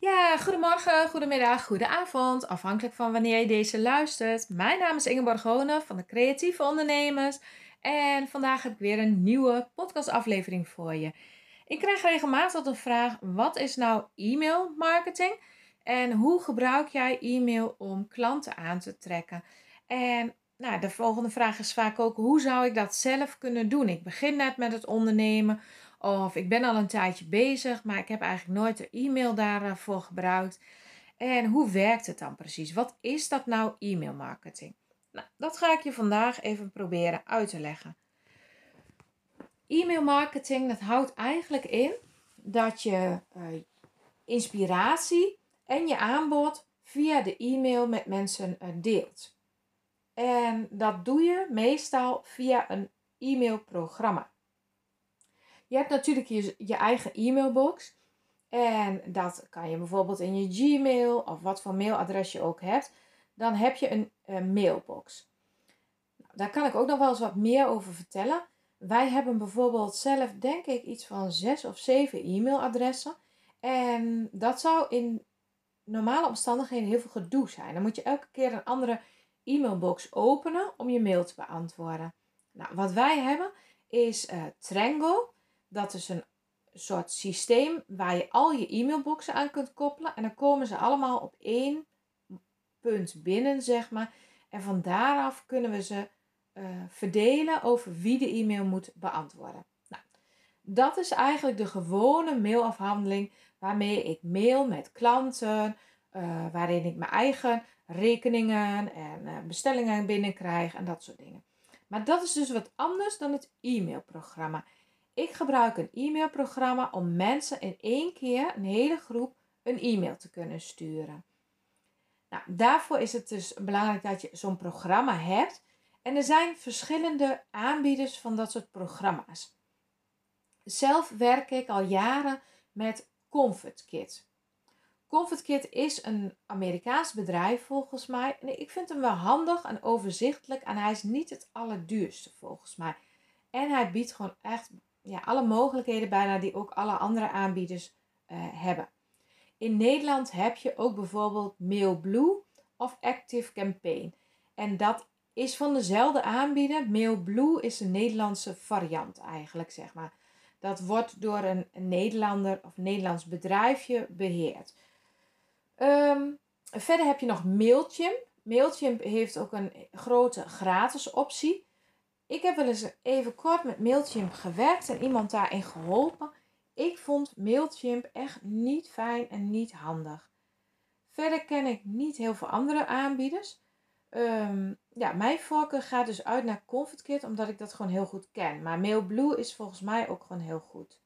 Ja, goedemorgen, goedemiddag, goedenavond, afhankelijk van wanneer je deze luistert. Mijn naam is Ingeborg Hone van de Creatieve Ondernemers en vandaag heb ik weer een nieuwe podcastaflevering voor je. Ik krijg regelmatig de vraag: wat is nou e-mail marketing en hoe gebruik jij e-mail om klanten aan te trekken? En nou, de volgende vraag is vaak ook: hoe zou ik dat zelf kunnen doen? Ik begin net met het ondernemen of ik ben al een tijdje bezig, maar ik heb eigenlijk nooit de e-mail daarvoor gebruikt. En hoe werkt het dan precies? Wat is dat nou e-mail marketing? Nou, dat ga ik je vandaag even proberen uit te leggen. E-mail marketing, dat houdt eigenlijk in dat je uh, inspiratie en je aanbod via de e-mail met mensen uh, deelt. En dat doe je meestal via een e-mailprogramma. Je hebt natuurlijk je, je eigen e-mailbox. En dat kan je bijvoorbeeld in je Gmail of wat voor mailadres je ook hebt. Dan heb je een, mailbox. Nou, daar kan ik ook nog wel eens wat meer over vertellen. Wij hebben bijvoorbeeld zelf, denk ik, iets van zes of zeven e-mailadressen. En dat zou in normale omstandigheden heel veel gedoe zijn. Dan moet je elke keer een andere e-mailbox openen om je mail te beantwoorden. Nou, wat wij hebben is uh, Trango. Dat is een soort systeem waar je al je e-mailboxen aan kunt koppelen. En dan komen ze allemaal op één punt binnen, zeg maar. En van daaraf kunnen we ze uh, verdelen over wie de e-mail moet beantwoorden. Nou, dat is eigenlijk de gewone mailafhandeling waarmee ik mail met klanten, uh, waarin ik mijn eigen rekeningen en uh, bestellingen binnenkrijg en dat soort dingen. Maar dat is dus wat anders dan het e-mailprogramma. Ik gebruik een e-mailprogramma om mensen in één keer, een hele groep, een e-mail te kunnen sturen. Nou, daarvoor is het dus belangrijk dat je zo'n programma hebt. En er zijn verschillende aanbieders van dat soort programma's. Zelf werk ik al jaren met ComfortKit. ComfortKit is een Amerikaans bedrijf volgens mij. En ik vind hem wel handig en overzichtelijk. En hij is niet het allerduurste volgens mij. En hij biedt gewoon echt ja, alle mogelijkheden bijna die ook alle andere aanbieders uh, hebben. In Nederland heb je ook bijvoorbeeld MailBlue of Active Campaign. En dat is van dezelfde aanbieder. MailBlue is een Nederlandse variant eigenlijk, zeg maar. Dat wordt door een, Nederlander of Nederlands bedrijfje beheerd. Um, verder heb je nog Mailchimp. Mailchimp heeft ook een grote gratis optie. Ik heb wel eens even kort met Mailchimp gewerkt en iemand daarin geholpen. Ik vond Mailchimp echt niet fijn en niet handig. Verder ken ik niet heel veel andere aanbieders. Um, ja, mijn voorkeur gaat dus uit naar ComfortKit omdat ik dat gewoon heel goed ken. Maar MailBlue is volgens mij ook gewoon heel goed.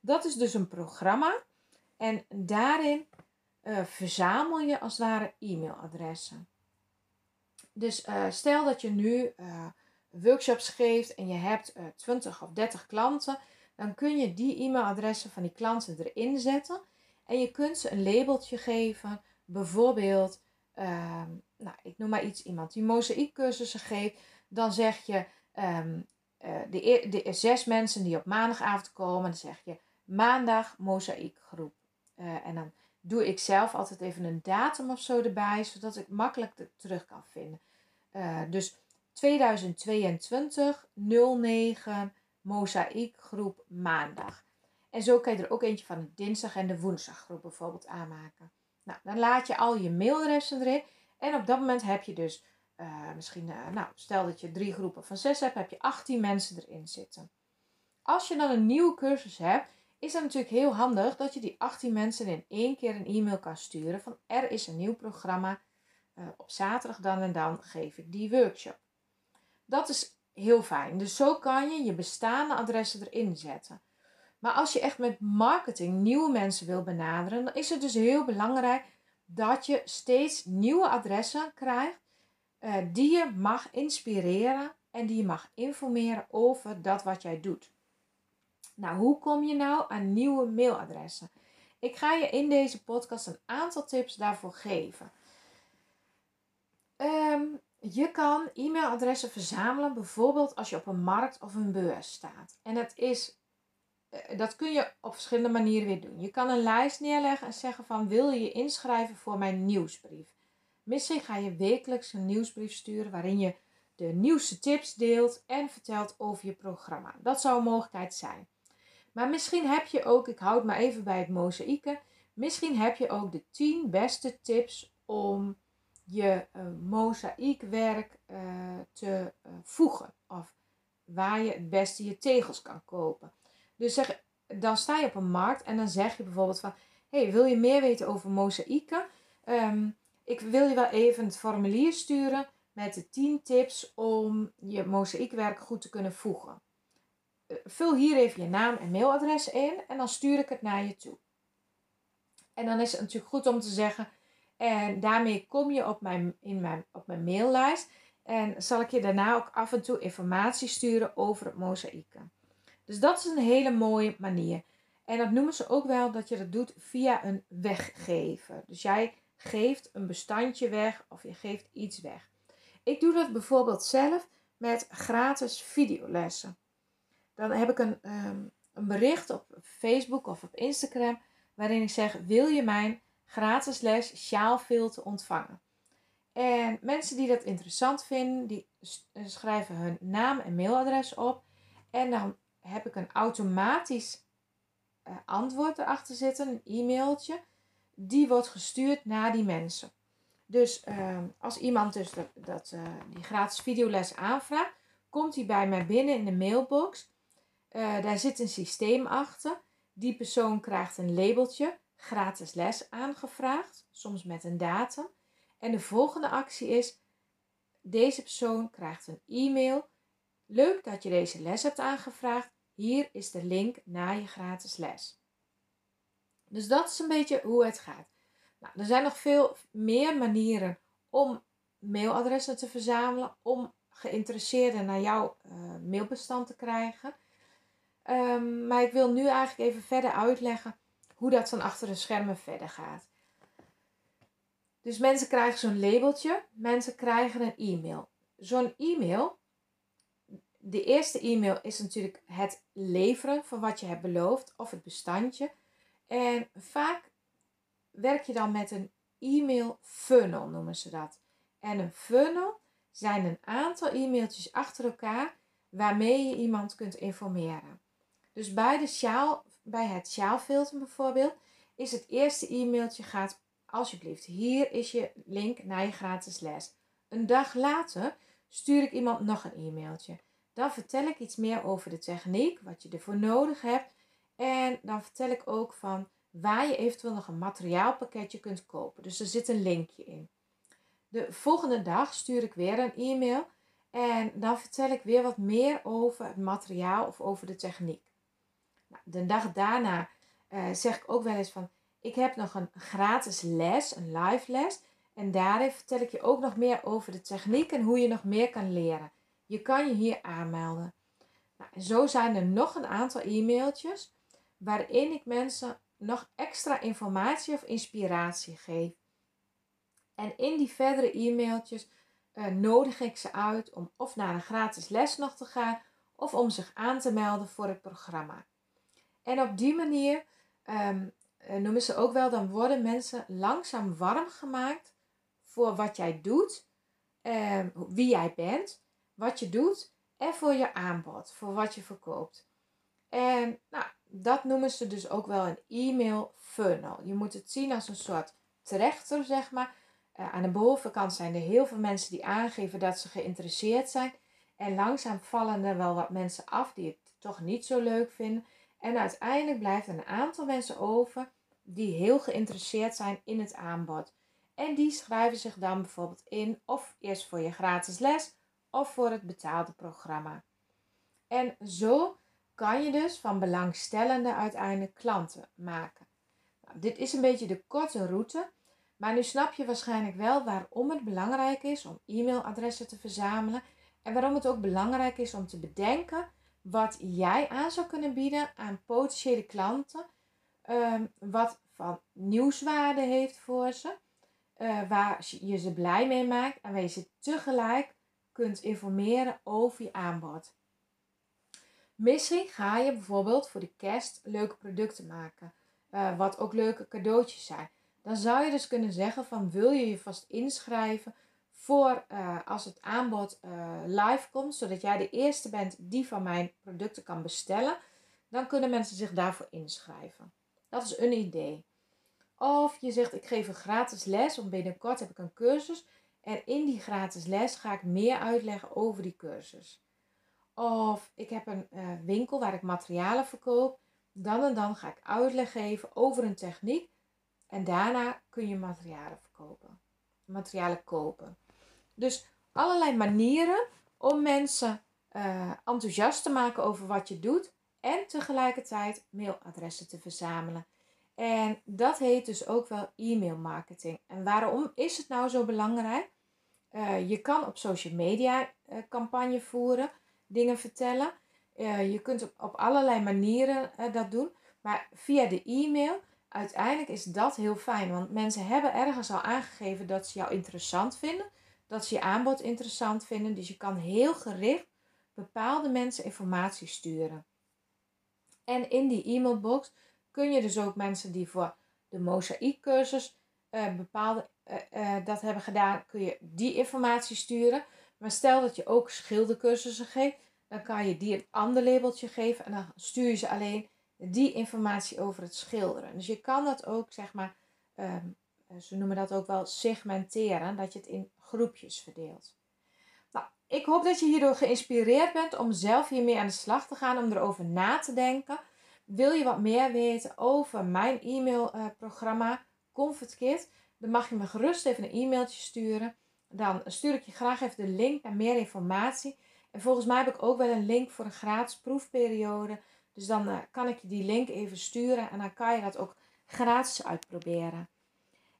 Dat is dus een programma. En daarin uh, verzamel je als het ware e-mailadressen. Dus uh, stel dat je nu uh, workshops geeft en je hebt 20 of 30 klanten, dan kun je die e-mailadressen van die klanten erin zetten. En je kunt ze een labeltje geven. Bijvoorbeeld, ehm, nou, ik noem maar iets, iemand die mozaïekcursussen geeft. Dan zeg je um, de, de, zes mensen die op maandagavond komen, dan zeg je maandag mozaïekgroep. en dan doe ik zelf altijd even een datum of zo erbij, zodat ik makkelijk terug kan vinden. Uh, dus 2022 09 mozaïekgroep maandag. En zo kan je er ook eentje van de dinsdag en de woensdaggroep bijvoorbeeld aanmaken. Nou, dan laat je al je mailadressen erin. En op dat moment heb je dus uh, misschien, uh, nou, stel dat je drie groepen van zes hebt, heb je 18 mensen erin zitten. Als je dan een nieuwe cursus hebt, is het natuurlijk heel handig dat je die 18 mensen in één keer een e-mail kan sturen van er is een nieuw programma. Uh, op zaterdag dan en dan geef ik die workshop. Dat is heel fijn. Dus zo kan je je bestaande adressen erin zetten. Maar als je echt met marketing nieuwe mensen wil benaderen, dan is het dus heel belangrijk dat je steeds nieuwe adressen krijgt uh, die je mag inspireren en die je mag informeren over dat wat jij doet. Nou, hoe kom je nou aan nieuwe mailadressen? Ik ga je in deze podcast een aantal tips daarvoor geven. Um, je kan e-mailadressen verzamelen, bijvoorbeeld als je op een markt of een beurs staat. En het is eh, dat kun je op verschillende manieren weer doen. Je kan een lijst neerleggen en zeggen van wil je je inschrijven voor mijn nieuwsbrief. Misschien ga je wekelijks een nieuwsbrief sturen waarin je de nieuwste tips deelt en vertelt over je programma. Dat zou een mogelijkheid zijn. Maar misschien heb je ook, ik houd maar even bij het mozaïeken, misschien heb je ook de 10 beste tips om je uh, mozaïekwerk uh, te uh, voegen. Of waar je het beste je tegels kan kopen. Dus zeg, dan sta je op een markt en dan zeg je bijvoorbeeld van... hey, wil je meer weten over mozaïeken? Um, ik wil je wel even het formulier sturen met de 10 tips om je mozaïekwerk goed te kunnen voegen. Vul hier even je naam en mailadres in en dan stuur ik het naar je toe. En dan is het natuurlijk goed om te zeggen, en daarmee kom je op mijn, in mijn, op mijn maillijst. En zal ik je daarna ook af en toe informatie sturen over het mozaïeken. Dus dat is een hele mooie manier. En dat noemen ze ook wel dat je dat doet via een weggever. Dus jij geeft een bestandje weg of je geeft iets weg. Ik doe dat bijvoorbeeld zelf met gratis videolessen. Dan heb ik een, ehm, een bericht op Facebook of op Instagram waarin ik zeg: Wil je mijn gratis les sjaalfilter ontvangen? En mensen die dat interessant vinden, die schrijven hun naam en mailadres op. En dan heb ik een automatisch uh, antwoord erachter zitten, een e-mailtje. Die wordt gestuurd naar die mensen. Dus uh, als iemand dus dat, uh, die gratis videoles aanvraagt, komt hij bij mij binnen in de mailbox. Uh, daar zit een systeem achter. Die persoon krijgt een labeltje, gratis les aangevraagd, soms met een datum. En de volgende actie is, deze persoon krijgt een e-mail. Leuk dat je deze les hebt aangevraagd. Hier is de link naar je gratis les. Dus dat is een beetje hoe het gaat. Nou, er zijn nog veel meer manieren om mailadressen te verzamelen, om geïnteresseerden naar jouw uh, mailbestand te krijgen. Um, maar ik wil nu eigenlijk even verder uitleggen hoe dat dan achter de schermen verder gaat. Dus mensen krijgen zo'n labeltje, mensen krijgen een e-mail. Zo'n e-mail, de eerste e-mail is natuurlijk het leveren van wat je hebt beloofd of het bestandje. En vaak werk je dan met een e-mail funnel, noemen ze dat. En een funnel zijn een aantal e-mailtjes achter elkaar waarmee je iemand kunt informeren. Dus bij, de sjaal, bij het sjaalfilter bijvoorbeeld is het eerste e-mailtje gaat alsjeblieft, hier is je link naar je gratis les. Een dag later stuur ik iemand nog een e-mailtje. Dan vertel ik iets meer over de techniek, wat je ervoor nodig hebt. En dan vertel ik ook van waar je eventueel nog een materiaalpakketje kunt kopen. Dus er zit een linkje in. De volgende dag stuur ik weer een e-mail en dan vertel ik weer wat meer over het materiaal of over de techniek. Nou, de dag daarna uh, zeg ik ook wel eens van ik heb nog een gratis les, een live les. En daarin vertel ik je ook nog meer over de techniek en hoe je nog meer kan leren. Je kan je hier aanmelden. Nou, en zo zijn er nog een aantal e-mailtjes waarin ik mensen nog extra informatie of inspiratie geef. En in die verdere e-mailtjes uh, nodig ik ze uit om of naar een gratis les nog te gaan of om zich aan te melden voor het programma. En op die manier um, noemen ze ook wel, dan worden mensen langzaam warm gemaakt voor wat jij doet, um, wie jij bent, wat je doet en voor je aanbod, voor wat je verkoopt. En nou, dat noemen ze dus ook wel een e-mail funnel. Je moet het zien als een soort trechter, zeg maar. Uh, aan de bovenkant zijn er heel veel mensen die aangeven dat ze geïnteresseerd zijn. En langzaam vallen er wel wat mensen af die het toch niet zo leuk vinden. En uiteindelijk blijft een aantal mensen over die heel geïnteresseerd zijn in het aanbod. En die schrijven zich dan bijvoorbeeld in of eerst voor je gratis les of voor het betaalde programma. En zo kan je dus van belangstellende uiteindelijk klanten maken. Nou, dit is een beetje de korte route, maar nu snap je waarschijnlijk wel waarom het belangrijk is om e-mailadressen te verzamelen en waarom het ook belangrijk is om te bedenken wat jij aan zou kunnen bieden aan potentiële klanten, um, wat van nieuwswaarde heeft voor ze, uh, waar je ze blij mee maakt en waar je ze tegelijk kunt informeren over je aanbod. Misschien ga je bijvoorbeeld voor de kerst leuke producten maken, uh, wat ook leuke cadeautjes zijn. Dan zou je dus kunnen zeggen van wil je je vast inschrijven voor uh, als het aanbod live komt, zodat jij de eerste bent die van mijn producten kan bestellen, dan kunnen mensen zich daarvoor inschrijven. Dat is een idee. Of je zegt ik geef een gratis les, want binnenkort heb ik een cursus en in die gratis les ga ik meer uitleggen over die cursus. Of ik heb een uh, winkel waar ik materialen verkoop. Dan en dan ga ik uitleg geven over een techniek. En daarna kun je materialen verkopen. Materialen kopen. Dus allerlei manieren om mensen uh, enthousiast te maken over wat je doet. En tegelijkertijd mailadressen te verzamelen. En dat heet dus ook wel e-mail marketing. En waarom is het nou zo belangrijk? Uh, je kan op social media uh, campagne voeren dingen vertellen. Je kunt op, op allerlei manieren dat doen. Maar via de e-mail, uiteindelijk is dat heel fijn. Want mensen hebben ergens al aangegeven dat ze jou interessant vinden. Dat ze je aanbod interessant vinden. Dus je kan heel gericht bepaalde mensen informatie sturen. En in die e-mailbox kun je dus ook mensen die voor de mozaïek cursus uh, bepaalde dat hebben gedaan, kun je die informatie sturen. Maar stel dat je ook schildercursussen geeft, dan kan je die een ander labeltje geven en dan stuur je ze alleen die informatie over het schilderen. Dus je kan dat ook, zeg maar, um, ze noemen dat ook wel segmenteren, dat je het in groepjes verdeelt. Nou, ik hoop dat je hierdoor geïnspireerd bent om zelf hiermee aan de slag te gaan, om erover na te denken. Wil je wat meer weten over mijn e-mailprogramma uh, Comfort Kit? Dan mag je me gerust even een e-mailtje sturen dan stuur ik je graag even de link naar meer informatie. En volgens mij heb ik ook wel een link voor een gratis proefperiode. Dus dan uh, kan ik je die link even sturen en dan kan je dat ook gratis uitproberen.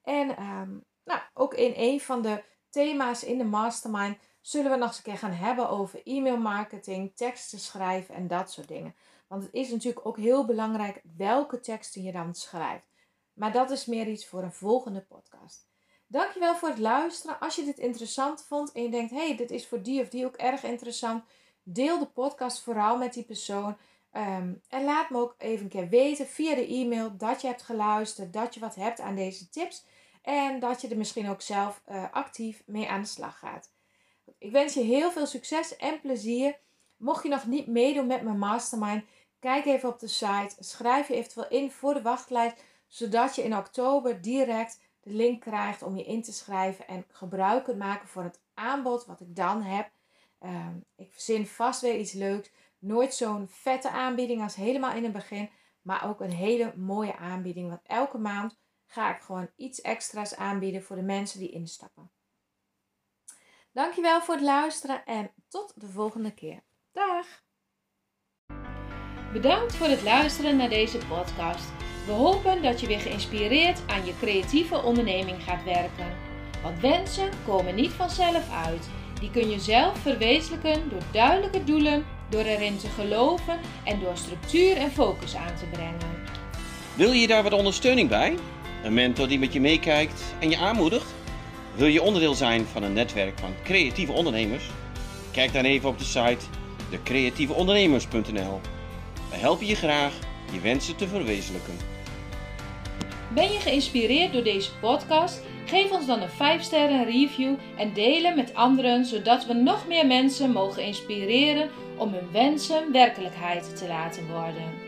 En um, nou, ook in een van de thema's in de mastermind zullen we nog eens een keer gaan hebben over e-mail marketing, teksten schrijven en dat soort dingen. Want het is natuurlijk ook heel belangrijk welke teksten je dan schrijft. Maar dat is meer iets voor een volgende podcast. Dankjewel voor het luisteren. Als je dit interessant vond en je denkt, hey, dit is voor die of die ook erg interessant, deel de podcast vooral met die persoon. Ehm, en laat me ook even een keer weten via de e-mail dat je hebt geluisterd, dat je wat hebt aan deze tips en dat je er misschien ook zelf uh, actief mee aan de slag gaat. Ik wens je heel veel succes en plezier. Mocht je nog niet meedoen met mijn mastermind, kijk even op de site, schrijf je eventueel in voor de wachtlijst, zodat je in oktober direct de link krijgt om je in te schrijven en gebruik kunt maken voor het aanbod wat ik dan heb. Um, ik verzin vast weer iets leuks. Nooit zo'n vette aanbieding als helemaal in het begin, maar ook een hele mooie aanbieding. Want elke maand ga ik gewoon iets extra's aanbieden voor de mensen die instappen. Dankjewel voor het luisteren en tot de volgende keer. Dag! Bedankt voor het luisteren naar deze podcast. We hopen dat je weer geïnspireerd aan je creatieve onderneming gaat werken. Want wensen komen niet vanzelf uit. Die kun je zelf verwezenlijken door duidelijke doelen, door erin te geloven en door structuur en focus aan te brengen. Wil je daar wat ondersteuning bij? Een mentor die met je meekijkt en je aanmoedigt? Wil je onderdeel zijn van een netwerk van creatieve ondernemers? Kijk dan even op de site decreatieveondernemers.nl. We helpen je graag je wensen te verwezenlijken. Ben je geïnspireerd door deze podcast? Geef ons dan een 5 sterren review en delen met anderen, zodat we nog meer mensen mogen inspireren om hun wensen werkelijkheid te laten worden.